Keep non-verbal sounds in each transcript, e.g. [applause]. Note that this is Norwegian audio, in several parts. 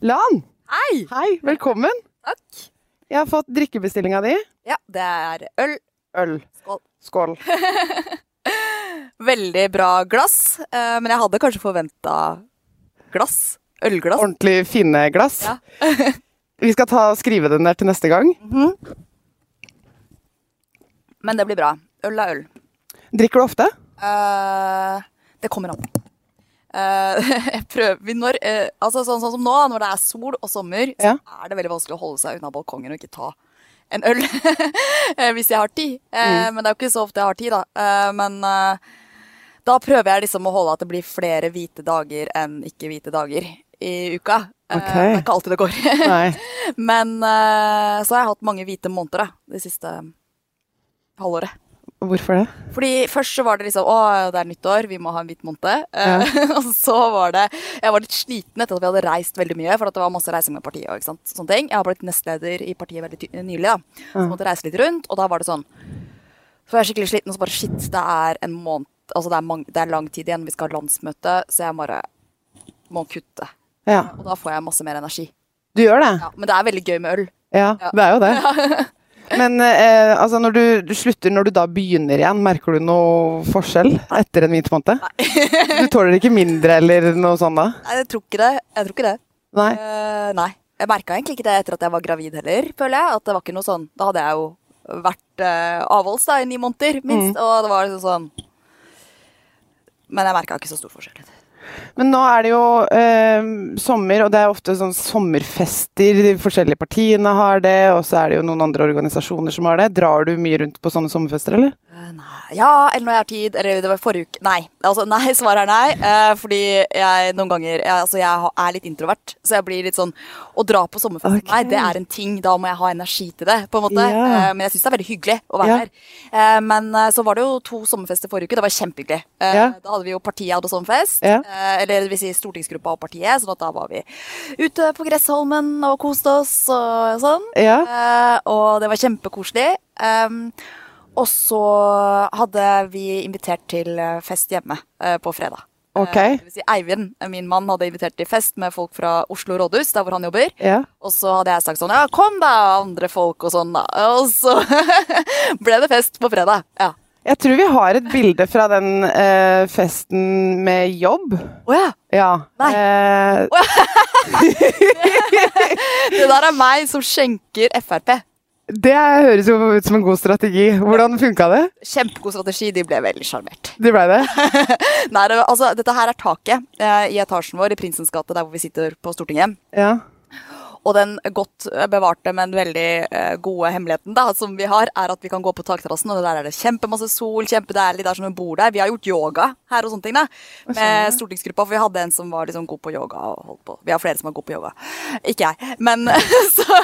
Lan, Hei! hei, velkommen. Takk. Jeg har fått drikkebestillinga di. Ja, det er øl. Øl. Skål. Skål. [laughs] Veldig bra glass, eh, men jeg hadde kanskje forventa glass. Ølglass. Ordentlig fine glass. Ja. [laughs] Vi skal ta og skrive det ned til neste gang. Men det blir bra. Øl er øl. Drikker du ofte? Uh, det kommer an. Eh, [laughs] prøver når, eh, altså sånn, sånn som nå, når det er sol og sommer, Ja. så er det veldig vanskelig å holde seg unna balkongen og ikke ta en øl. [laughs] Eh, Hvis jeg har tid. Mm. Men det er jo ikke så ofte jeg har tid, da. Men da prøver jeg liksom å holde at det blir flere hvite dager enn ikke-hvite dager i uka. Okay. Ok. Det er ikke alltid det går. [laughs] Men så har jeg hatt mange hvite måneder da, det siste halvåret. Hvorfor det? Fordi først så var det liksom Å, det er nyttår, vi må ha en hvit måned. Ja. [laughs] og så var det Jeg var litt sliten etter at vi hadde reist veldig mye, for at det var masse reising med partiet og. Sånne ting. Jeg har blitt nestleder i partiet veldig nylig, da. Så jeg måtte reise litt rundt, og da var det sånn Så var jeg skikkelig sliten, og så bare shit, det er en måned Altså det er, mange, det er lang tid igjen, vi skal ha landsmøte, så jeg bare må kutte. Ja, Og da får jeg masse mer energi. du gjør det? Ja, men det er veldig gøy med øl. Ja, Ja. det er jo det. [laughs] Men eh, altså når du, du slutter, når du da begynner igjen, merker du noe forskjell etter en hvit måned? Du tåler ikke mindre eller noe sånt da? Nei, jeg tror ikke det. Jeg tror ikke det. Nei? Uh, nei. Jeg merka egentlig ikke det etter at jeg var gravid heller, føler jeg. At det var ikke noe sånn Da hadde jeg jo vært uh, avholds da, i ni måneder, minst. Og det var liksom sånn Men jeg merka ikke så stor forskjell. Men nå er det jo eh, sommer, og det er ofte sånn sommerfester. De forskjellige partiene har det, og så er det jo noen andre organisasjoner som har det. Drar du mye rundt på sånne sommerfester, eller? Nei. Ja, eller når jeg har tid. Eller det var forrige uke. Nei. Altså, nei, [laughs] svaret er nei. eh, fordi jeg noen ganger jeg, Altså, jeg er litt introvert, så jeg blir litt sånn Å dra på sommerfest okay. Nei, det er en ting. Da må jeg ha energi til det, på en måte. Ja. Eh, men jeg syns det er veldig hyggelig å være Ja. her. Eh, men eh, så var det jo to sommerfester forrige uke. Det var kjempehyggelig. Eh, Ja. Da hadde vi jo partiet hadde sommerfest. Eh, eller det vil si stortingsgruppa og partiet. sånn at da var vi ute på Gressholmen og koste oss og sånn. Og det var kjempekoselig. Um, og så hadde vi invitert til eh, fest hjemme eh, på fredag. Eh, det vil si Eivind, min mann, hadde invitert til fest med folk fra Oslo rådhus, der hvor han jobber. Yeah. Og så hadde jeg sagt sånn Ja, kom da, andre folk og sånn, da. Og så [laughs] ble det fest på fredag. Ja. Jeg tror vi har et bilde fra den eh, festen med jobb. Å ja. Ja. Nei. Eh, [laughs] Det der er meg som skjenker Frp. Det høres jo ut som en god strategi. Hvordan funka det? Kjempegod strategi. De ble veldig sjarmert. De ble det? [laughs] Nei, det, altså, dette her er taket eh, i etasjen vår i Prinsens gate, der hvor vi sitter på Stortinget. Ja. Og den godt bevarte, men veldig eh, gode hemmeligheten da, som vi har, er at vi kan gå på takterrassen, og der er det kjempemasse sol, kjempedeilig, det er som vi bor der. Vi har gjort yoga her og sånne ting da, med stortingsgruppa, for vi hadde en som var liksom god på yoga og holdt på. Vi har flere som er gode på yoga. Ikke jeg. Men, [laughs] så,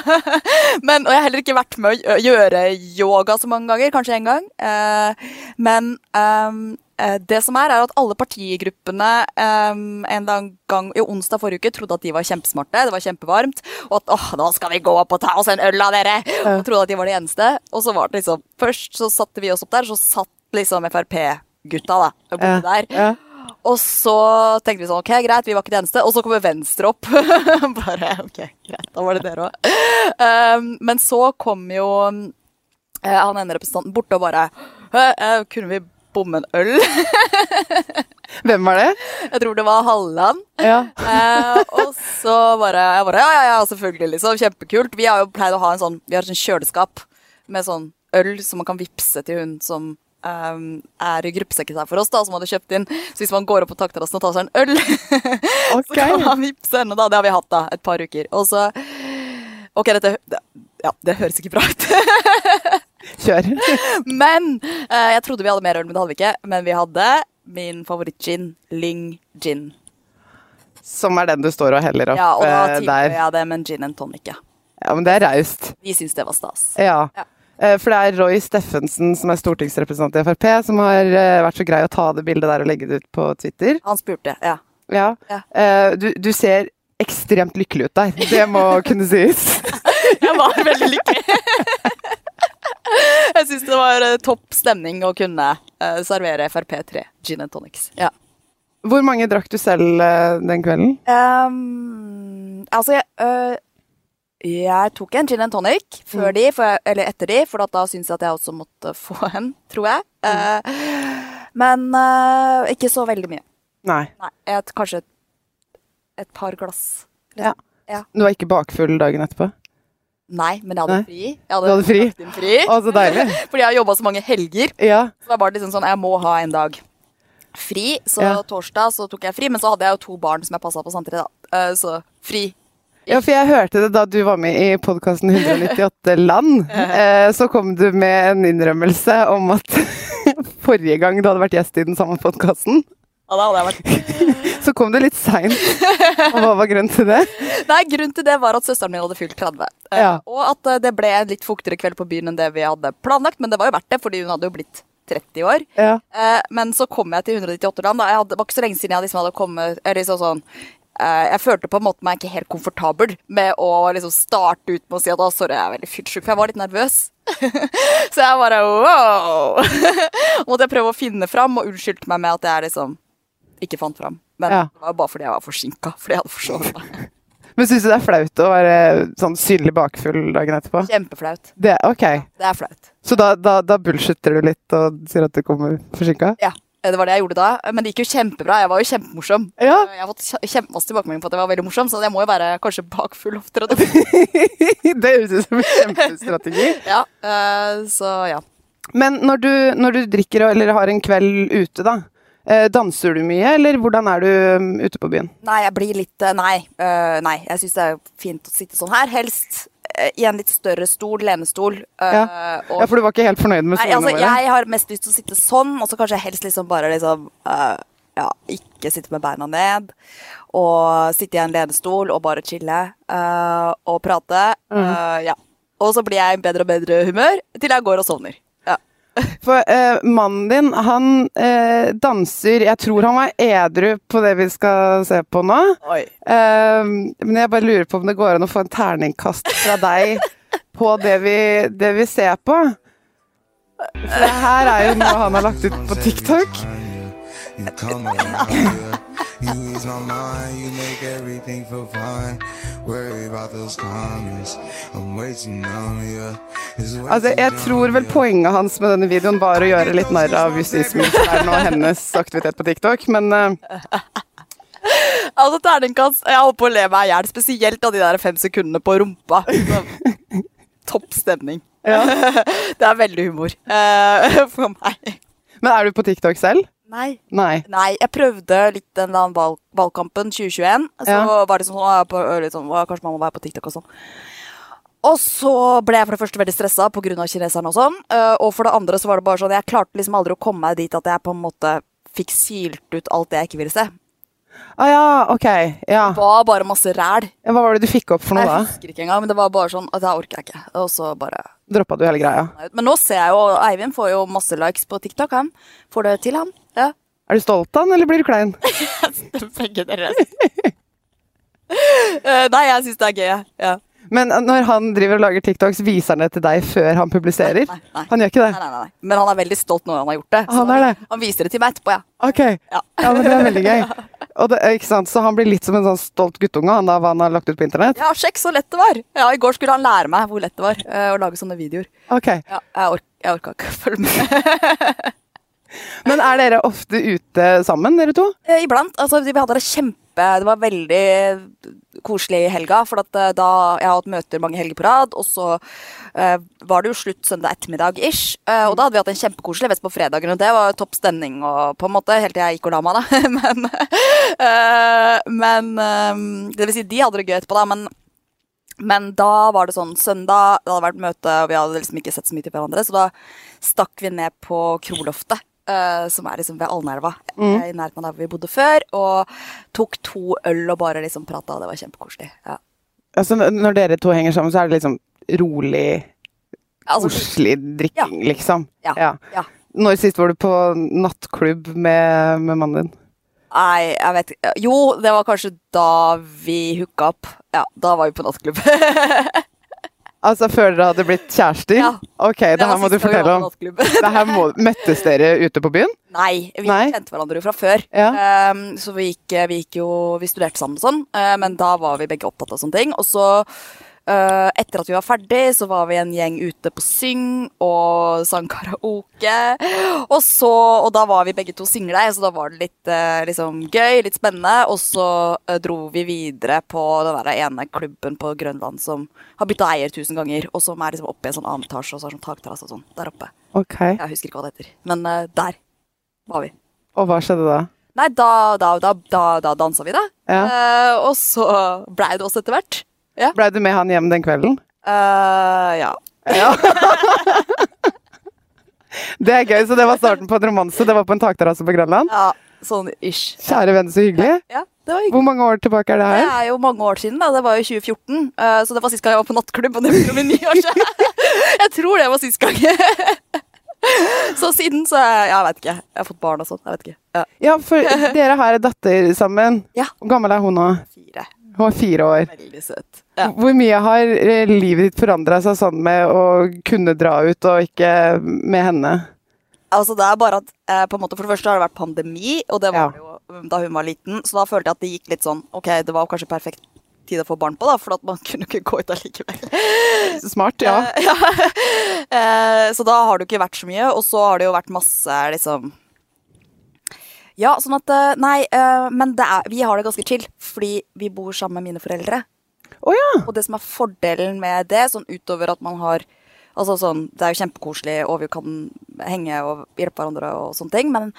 men, og jeg har heller ikke vært med å gjøre yoga så mange ganger, kanskje en gang. Eh, men ehm, Eh, Det som er, er at alle partigruppene um, en gang i onsdag forrige uke trodde at de var kjempesmarte, det var kjempevarmt, og at åh, nå skal vi gå opp og ta oss en øl av dere! Og trodde at de var de eneste. Og så var det liksom Først så satte vi oss opp der, så satt liksom Frp-gutta da, og bodde Ja. der. ja. Og så tenkte vi sånn, ok, greit, vi var ikke de eneste. Og så kommer Venstre opp. [laughs] Bare, ok, greit, da var det dere òg. men så kom jo uh, han ene representanten borte og bare «Hæ, eh, Kunne vi bomme en øl? [laughs] Hvem var det? Jeg tror det var Halland. Ja. Eh, og så bare Jeg bare Ja, ja, ja, selvfølgelig, liksom. Kjempekult. Vi har jo pleid å ha en sånn Vi har et sånn kjøleskap med sånn øl som man kan vippse til hun som um, er gruppesekretær for oss, da, som hadde kjøpt inn. Så hvis man går opp på takterrassen og tar seg en øl, [laughs] okay. så kan man vippse henne, da. Det har vi hatt, da. Et par uker. Og så Ok, dette Ja, det høres ikke bra ut. [laughs] Kjør. [laughs] Men uh, jeg trodde vi hadde mer øl, men det hadde vi ikke. Men vi hadde min favorittgin, Ling Gin. Som er den du står og heller opp der? Ja, og da eh, tilbød jeg det med en gin and tonic. Ja. Ja, men det er raust. Vi syns det var stas. Ja. Ja. Eh, For det er Roy Steffensen, som er stortingsrepresentant i Frp, som har vært så grei å ta det bildet der og legge det ut på Twitter. Han spurte, ja. Ja. Ja. Du, du ser ekstremt lykkelig ut der. Det må kunne sies. [laughs] Jeg var veldig lykkelig. [laughs] [laughs] jeg syns det var eh, topp stemning å kunne eh, servere Frp3 gin and tonics. Ja. Hvor mange drakk du selv eh, den kvelden? Um, altså, jeg, øh, jeg tok en gin and tonic før Mm. de, for eller etter de, for da syntes jeg at jeg også måtte [laughs] få en, tror jeg. Mm. Eh, men øh, ikke så veldig mye. Nei. Nei, et, kanskje et, et par glass. Ja. Ja. Du var ikke bakfull dagen etterpå? Nei, men jeg hadde Nei. fri. Jeg Du hadde fri? fri. Å, så deilig. [laughs] Fordi jeg har jobba så mange helger. Ja. Så da var det liksom sånn, jeg må ha en dag fri. Så Ja. torsdag så tok jeg fri, men så hadde jeg jo to barn som jeg passa på samtidig, da. Eh, så fri. Ja, for jeg hørte det da du var med i podkasten 198 land. [laughs] Eh, så kom du med en innrømmelse om at [laughs] forrige gang du hadde vært gjest i den samme podkasten, Ja, da hadde jeg vært [laughs] så kom du litt seint. Og hva var grunnen til det? Nei, grunnen til det var at søsteren min hadde fylt 30. Eh, Ja. Og at eh, det ble en litt fuktigere kveld på byen enn det vi hadde planlagt, men det var jo verdt det, fordi hun hadde jo blitt 30 år. Ja. Eh, men så kom jeg til 198 land. Jeg hadde, det var ikke så lenge siden jeg liksom hadde kommet eller liksom sånn, eh, Jeg følte på en måte meg ikke helt komfortabel med å liksom starte ut med å si at å, sorry, jeg er veldig fyllesyk, for jeg var litt nervøs. [laughs] så jeg bare wow! [laughs] Måtte jeg prøve å finne fram, og unnskyldte meg med at jeg er liksom ikke fant fram. Men Ja. det var jo bare fordi jeg var forsinka, fordi jeg hadde forsovet meg. [laughs] Men syns du det er flaut å være sånn synlig bakfull dagen etterpå? Kjempeflaut. Det, ok. Det er flaut. Så da, da, da bullshitter du litt og sier at du kommer forsinka? Ja, det var det jeg gjorde da. Men det gikk jo kjempebra. Jeg var jo kjempemorsom. Ja. Jeg har fått kje- kjempemasse tilbakemelding på at jeg var veldig morsom, så jeg må jo være kanskje bakfull oftere. [laughs] Det høres ut som en kjempestrategi. [laughs] Ja, Uh, så ja. Men når du, når du drikker eller har en kveld ute, da. Eh, Danser du mye, eller hvordan er du um, ute på byen? Nei, jeg blir litt eh, Nei. eh, nei. Jeg syns det er fint å sitte sånn her. Helst i en litt større stol, lenestol. Ja. og, Ja, for du var ikke helt fornøyd med stolene altså, jeg har mest lyst til å sitte sånn, og så kanskje helst liksom bare liksom uh, Ja, ikke sitte med beina ned. Og sitte i en lenestol og bare chille uh, og prate. eh, ja. Og så blir jeg i bedre og bedre humør til jeg går og sovner. For eh, mannen din, han eh, danser Jeg tror han var edru på det vi skal se på nå. Oi. Eh, men jeg bare lurer på om det går an å få en terningkast fra deg [laughs] på det vi, det vi ser på. For det her er jo noe han har lagt ut på TikTok. You ease my mind, you make everything feel fine. Worry about those comments, I'm way too numb, yeah. Altså, jeg tror vel poenget hans med denne videoen var å gjøre litt narr av justisministeren og hennes aktivitet på TikTok, men uh... Altså, terningkast Jeg holdt på å le meg i hjel, spesielt av de der fem sekundene på rumpa. [laughs] Topp stemning. ja. [laughs] Det er veldig humor uh, [laughs] for meg. Men er du på TikTok selv? Nei. Nei. Nei, jeg prøvde litt den der valg valgkampen 2021. Så Ja. var det sånn, på, sånn Kanskje man må være på TikTok og sånn. Og så ble jeg for det første veldig stressa pga. kineserne og sånn. eh, Og for det andre så var det bare sånn Jeg klarte liksom aldri å komme meg dit at jeg på en måte fikk silt ut alt det jeg ikke ville se. Å ja, ok. Ja. Det var bare masse ræl. Ja, Hva var det du fikk opp for noe da? Jeg husker ikke engang, men det var bare sånn at det orker jeg ikke. Og så bare Droppa du hele greia? Men nå ser jeg jo Eivind får jo masse likes på TikTok. Han får det til, han. Ja. Er du stolt av han, eller blir du klein? [laughs] Begge dere. Eh, Nei, jeg syns det er gøy. jeg. Ja. Men når han driver og lager TikToks, viser han det til deg før han publiserer? Nei, nei. Han gjør ikke det? nei, nei. nei. Men han er veldig stolt når han har gjort det. Han er det? Han viser det til meg etterpå, ja. Ok. Ja. Ja, men det er veldig gøy. [laughs] Og det, ikke sant? Så han blir litt som en sånn stolt guttunge han da, hva han har lagt ut på internett? Ja, sjekk så lett det var. Ja, I går skulle han lære meg hvor lett det var uh, å lage sånne videoer. Ok. Ja, jeg, ork jeg orka ikke å følge med. [laughs] Men er dere ofte ute sammen, dere to? Eh, Iblant. Altså, vi hadde det kjempe Det var veldig koselig i helga. For at eh, da Jeg har hatt møter mange helger på rad, og så uh, var det jo slutt søndag ettermiddag-ish. Uh, og da hadde vi hatt en kjempekoselig fest på fredagen, og det var topp stemning og på en måte helt til jeg gikk og la meg, da. [laughs] men uh, men Det vil si, de hadde det gøy etterpå, da. men men da var det sånn søndag, det hadde vært møte, og vi hadde liksom ikke sett så mye til hverandre, så da stakk vi ned på Kroloftet, eh, som er liksom ved Alnelva, mm. i nærheten av der vi bodde før, og tok to øl og bare liksom prata, og det var kjempekoselig. Ja. Altså, når dere to henger sammen, så er det liksom rolig, Altså, koselig drikking, liksom? ja, ja. Når sist var du på nattklubb med, med mannen din? Nei, jeg vet ikke. Jo, det var kanskje da vi hooka opp. Ja, da var vi på nattklubb. [laughs] Altså før dere hadde blitt kjærester? Ja. Ok, det her må du fortelle om. Det her må, møttes dere ute på byen? Nei, vi Nei. kjente hverandre jo fra før. Ja. Um, så vi gikk, vi gikk jo Vi studerte sammen og sånn, uh, men da var vi begge opptatt av sånne ting. Og så, eh, etter at vi var ferdig, så var vi en gjeng ute på Syng og sang karaoke. Og så Og da var vi begge to single, så da var det litt uh, liksom gøy, litt spennende. Og så uh, dro vi videre på den der ene klubben på Grønland som har bytta eier tusen ganger, og som er liksom oppe i en sånn annen etasje, og så har sånn takterrasse og sånn der oppe. Okay. Jeg husker ikke hva det heter, men der var vi. Og hva skjedde da? Nei, da, da, da, da, da dansa vi, da. Ja. Og så blei det oss etter hvert. Ja. Blei du med han hjem den kvelden? Uh, ja. Ja. det er gøy, så det var starten på en romanse. Det var på en takterrasse på Grønland. ja. Sånn ish. Kjære venn, så hyggelig. Ja, det var hyggelig. Hvor mange år tilbake er det her? Det er jo mange år siden, da. Det var jo 2014. eh, så det var sist gang jeg var på nattklubb, og det begynner å bli ni år siden. [laughs] jeg tror det var sist gang. [laughs] så siden så Jeg vet ikke. Jeg har fått barn og sånn. Jeg vet ikke. Ja. Ja, for dere har en datter sammen. Ja. Hvor gammel er hun nå? Fire. Hun er fire år. Veldig søt. Ja. Hvor mye har eh, livet ditt forandra seg sånn med å kunne dra ut og ikke med henne? Altså det er bare at eh, på en måte For det første har det vært pandemi, og det var Ja. jo um, da hun var liten. Så da følte jeg at det gikk litt sånn Ok, det var kanskje perfekt tid å få barn på, da, for at man [laughs] kunne ikke gå ut allikevel. Smart, ja. Eh, ja. [laughs] Eh, så da har det jo ikke vært så mye. Og så har det jo vært masse liksom Ja, sånn at eh, Nei, eh, men det er, vi har det ganske chill, fordi vi bor sammen med mine foreldre. Oh, ja. Og det som er fordelen med det, sånn utover at man har Altså sånn, Det er jo kjempekoselig, og vi kan henge og hjelpe hverandre og sånne ting, men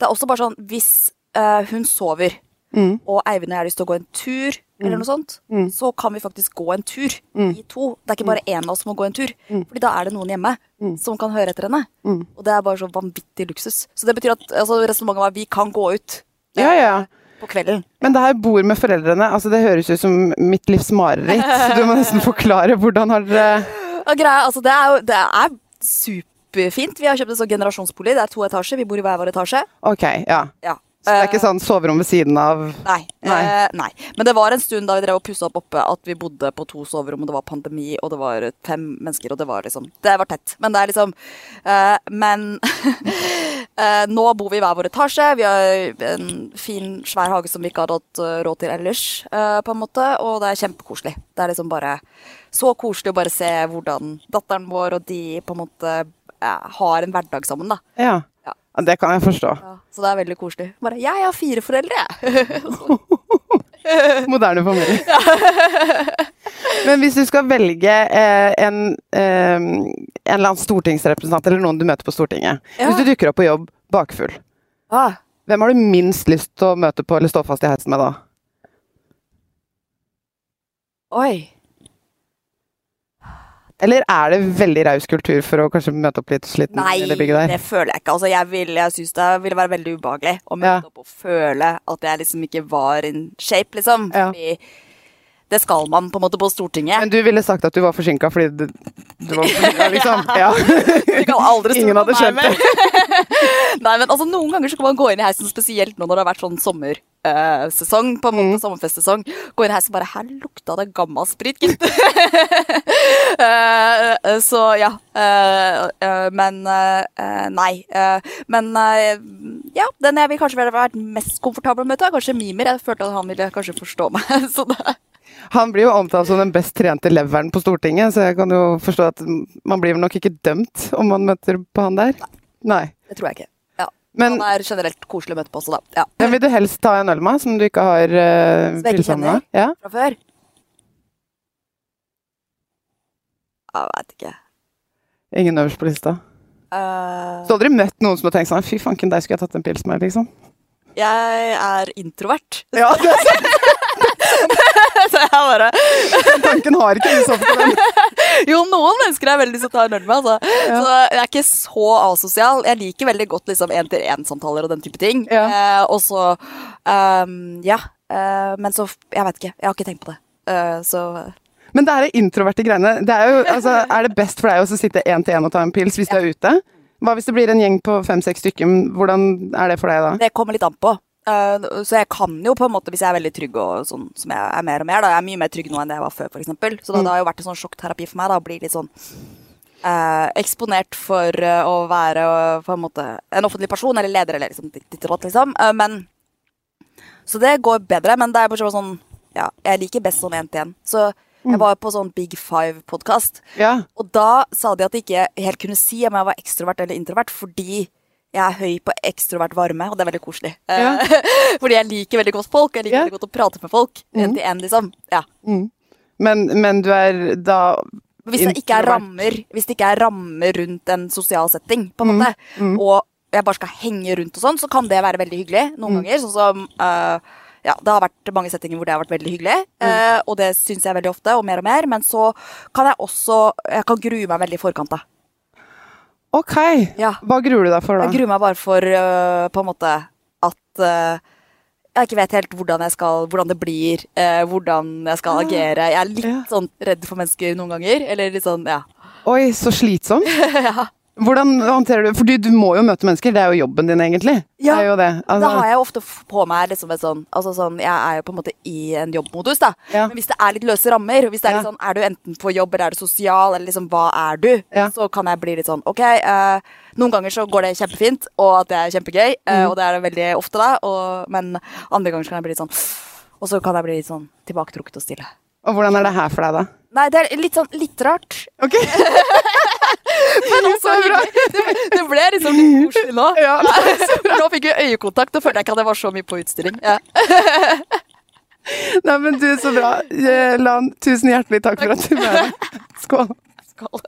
det er også bare sånn Hvis uh, hun sover, Mm. og Eivind og jeg har lyst til å gå en tur, eller noe sånt, så kan vi faktisk gå en tur Mm. i to. Det er ikke bare én av oss som må gå en tur, Fordi da er det noen hjemme Mm. som kan høre etter henne. Og det er bare så vanvittig luksus. Så det betyr at altså, resonnementet var vi kan gå ut Ja, Ja, ja. På kvelden. Men det her bor med foreldrene, altså det høres ut som mitt livs mareritt. Så du må nesten forklare hvordan har dere Og greia, altså det er jo det er superfint. Vi har kjøpt en sånn generasjonsbolig. Det er to etasjer. Vi bor i hver vår etasje. Ok, ja. Ja. Så det er ikke Eh, sånn soverom ved siden av Nei. Nei. Eh, nei. Men det var en stund da vi drev og pussa opp oppe at vi bodde på to soverom, og det var pandemi, og det var fem mennesker, og det var liksom Det var tett. Men det er liksom uh, Men [laughs] eh, nå bor vi i hver vår etasje. Vi har en fin, svær hage som vi ikke hadde hatt eh, råd til ellers, eh, på en måte, og det er kjempekoselig. Det er liksom bare så koselig å bare se hvordan datteren vår og de på en måte eh, har en hverdag sammen, da. Ja. Ja. Ja, Det kan jeg forstå. Ja, så det er veldig koselig. Bare 'Jeg har fire foreldre', jeg. [laughs] [laughs] [laughs] Moderne familie. [laughs] Men hvis du skal velge eh, en, eh, en eller annen stortingsrepresentant eller noen du møter på Stortinget Ja. Hvis du dukker opp på jobb bakfull, ah. hvem har du minst lyst til å møte på eller stå fast i heisen med da? Oi. Eller er det veldig raus kultur for å kanskje møte opp litt sliten Nei, i det bygget der? Nei, det føler jeg ikke. Altså, jeg vil, jeg syns det ville være veldig ubehagelig å møte Ja. opp og føle at jeg liksom ikke var in shape, liksom. Ja. Fordi det skal man på en måte på Stortinget. Men du ville sagt at du var forsinka fordi du, du var forsinka, [laughs] liksom? Ja. [laughs] Du kan aldri Ingen hadde skjønt det. [laughs] Nei, men altså, noen ganger så kan man gå inn i heisen, spesielt nå når det har vært sånn sommersesong, på en måte Mm. sommerfestsesong. Gå inn i heisen bare Her lukta det gammel sprit, gitt. uh, så ja. Uh, eh, men eh, nei. eh, men eh, ja, den jeg vil kanskje ville vært mest komfortabel med, er kanskje Mimer. Jeg følte at han ville kanskje forstå meg. Så det, Han blir jo omtalt som den best trente leveren på Stortinget, så jeg kan jo forstå at man blir nok ikke dømt om man møter på han der. Nei. det tror jeg ikke. Ja. Men han er generelt koselig å møte på også, da. Ja. vil du helst ta en øl med, som du ikke har uh, ikke pilsa med? Ja? Fra før. Jeg veit ikke. Ingen øverst på lista? Uh, Så har aldri møtt noen som har tenkt sånn Fy fanken, der skulle jeg tatt en pils med, liksom. jeg er introvert. Ja, det er sant. [laughs] [laughs] så jeg bare Den tanken har ikke sovet på den. Jo, noen mennesker er veldig lyst tar en øl med, altså. Så jeg er ikke så asosial. Jeg liker veldig godt liksom én-til-én-samtaler og den type ting. Ja. Eh, og så um, Ja. eh, men så Jeg vet ikke. Jeg har ikke tenkt på det. Uh, så Men det er introverte greiene. Det er, jo, altså, er det best for deg å sitte én til én og ta en pils hvis du er ute? Hva hvis det blir en gjeng på fem-seks stykker? Hvordan er det for deg da? det kommer litt an på. Eh, så jeg kan jo på en måte, hvis jeg er veldig trygg og sånn som jeg er mer og mer, da, jeg er mye mer trygg nå enn det jeg var før, f.eks. Så da, det har jo vært en sånn sjokkterapi for meg, da, å bli litt sånn eh, eksponert for eh, å være eh, på en måte en offentlig person, eller leder, eller liksom ditt ditt og liksom. Men Så det går bedre, men det er bare sånn Ja, jeg liker best sånn én-til-én. Så jeg var på sånn Big Five-podkast. Ja. Og da sa de at de ikke helt kunne si om jeg var ekstrovert eller introvert, fordi jeg er høy på ekstrovert varme, og det er veldig koselig. Eh, Ja. [laughs] fordi jeg liker veldig godt folk, og jeg liker Ja. veldig godt å prate med folk. En til en, liksom. Ja. Men, men du er da Hvis det ikke er rammer Hvis det ikke er rammer rundt en sosial setting, på en Mm. måte, og jeg bare skal henge rundt og sånn, så kan det være veldig hyggelig noen Mm. ganger. Sånn som Uh, ja, Det har vært mange settinger hvor det har vært veldig hyggelig, Mm. eh, og det syns jeg veldig ofte, og mer og mer. Men så kan jeg også Jeg kan grue meg veldig i forkant, da. Ok. Ja. Hva gruer du deg for da? Jeg gruer meg bare for uh, på en måte at uh, jeg ikke vet helt hvordan, jeg skal, hvordan det blir, uh, hvordan jeg skal agere. Jeg er litt Ja. sånn redd for mennesker noen ganger. Eller litt sånn, ja. Oi, så slitsomt. [laughs] Hvordan håndterer du Fordi du må jo møte mennesker, det er jo jobben din, egentlig. Ja, det. Altså, Da har jeg jo ofte på meg liksom et sånn Altså sånn, jeg er jo på en måte i en jobbmodus, da. Ja. Men hvis det er litt løse rammer, hvis det er litt sånn Er du enten på jobb, eller er du sosial, eller liksom hva er du? Ja. Så kan jeg bli litt sånn OK, Uh, noen ganger så går det kjempefint, og at det er kjempegøy, uh, Mm. og det er det veldig ofte da, og, men andre ganger så kan jeg bli litt sånn Og så kan jeg bli litt sånn tilbaketrukket og stille. Og hvordan er det her for deg, da? Nei, det er litt sånn litt rart. Ok. [laughs] Men også hyggelig. Det, det ble liksom litt koselig nå. Ja, [laughs] Nå fikk vi øyekontakt, og følte jeg ikke at jeg var så mye på utstilling. Ja. Nei, men du, så bra. Eh, Lan, tusen hjertelig takk for at du var med. [laughs] Skål. Skål.